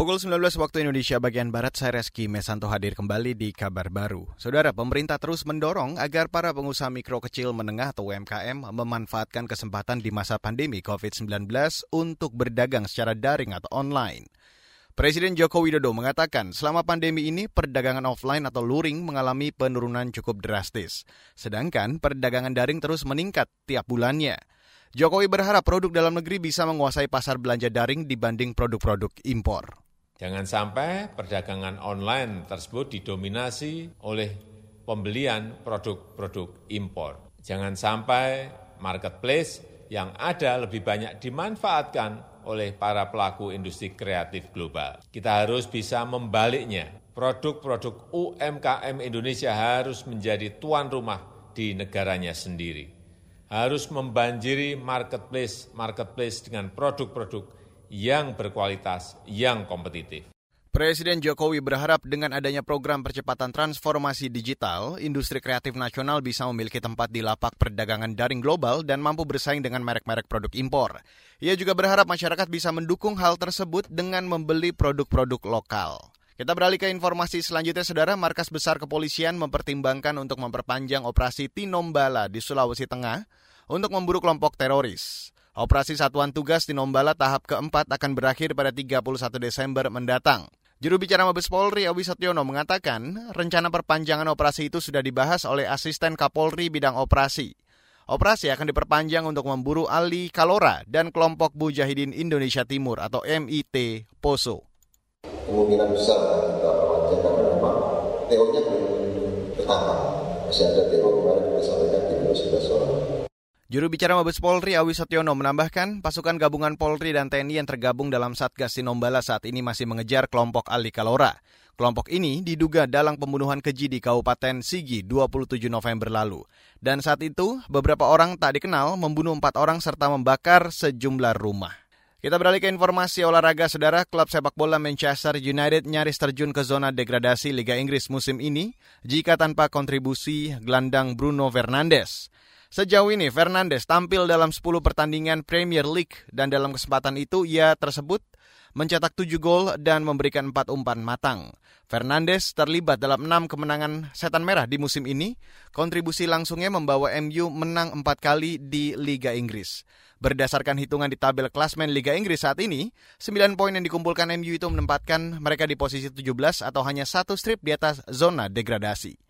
Pukul 19 waktu Indonesia bagian Barat, saya Reski Mesanto hadir kembali di kabar baru. Saudara, pemerintah terus mendorong agar para pengusaha mikro kecil menengah atau UMKM memanfaatkan kesempatan di masa pandemi COVID-19 untuk berdagang secara daring atau online. Presiden Joko Widodo mengatakan selama pandemi ini perdagangan offline atau luring mengalami penurunan cukup drastis. Sedangkan perdagangan daring terus meningkat tiap bulannya. Jokowi berharap produk dalam negeri bisa menguasai pasar belanja daring dibanding produk-produk impor. Jangan sampai perdagangan online tersebut didominasi oleh pembelian produk-produk impor. Jangan sampai marketplace yang ada lebih banyak dimanfaatkan oleh para pelaku industri kreatif global. Kita harus bisa membaliknya. Produk-produk UMKM Indonesia harus menjadi tuan rumah di negaranya sendiri. Harus membanjiri marketplace-marketplace dengan produk-produk yang berkualitas, yang kompetitif. Presiden Jokowi berharap dengan adanya program percepatan transformasi digital, industri kreatif nasional bisa memiliki tempat di lapak perdagangan daring global dan mampu bersaing dengan merek-merek produk impor. Ia juga berharap masyarakat bisa mendukung hal tersebut dengan membeli produk-produk lokal. Kita beralih ke informasi selanjutnya, Saudara. Markas Besar Kepolisian mempertimbangkan untuk memperpanjang operasi Tinombala di Sulawesi Tengah untuk memburu kelompok teroris. Operasi Satuan Tugas di Nombala tahap keempat akan berakhir pada 31 Desember mendatang. Juru bicara Mabes Polri Awi Satyono mengatakan rencana perpanjangan operasi itu sudah dibahas oleh asisten Kapolri bidang operasi. Operasi akan diperpanjang untuk memburu Ali Kalora dan kelompok Mujahidin Indonesia Timur atau MIT Poso. Kemungkinan besar kita perpanjang karena memang teorinya belum bertambah. Masih ada teori kemarin kita sampaikan di 11 orang. Juru bicara Mabes Polri Awi Setyono menambahkan, pasukan gabungan Polri dan TNI yang tergabung dalam Satgas Sinombala saat ini masih mengejar kelompok Ali Kalora. Kelompok ini diduga dalam pembunuhan keji di Kabupaten Sigi 27 November lalu. Dan saat itu, beberapa orang tak dikenal membunuh empat orang serta membakar sejumlah rumah. Kita beralih ke informasi olahraga, saudara. Klub sepak bola Manchester United nyaris terjun ke zona degradasi Liga Inggris musim ini jika tanpa kontribusi gelandang Bruno Fernandes. Sejauh ini Fernandes tampil dalam 10 pertandingan Premier League dan dalam kesempatan itu ia tersebut mencetak 7 gol dan memberikan 4 umpan matang. Fernandes terlibat dalam 6 kemenangan setan merah di musim ini. Kontribusi langsungnya membawa MU menang 4 kali di Liga Inggris. Berdasarkan hitungan di tabel klasmen Liga Inggris saat ini, 9 poin yang dikumpulkan MU itu menempatkan mereka di posisi 17 atau hanya satu strip di atas zona degradasi.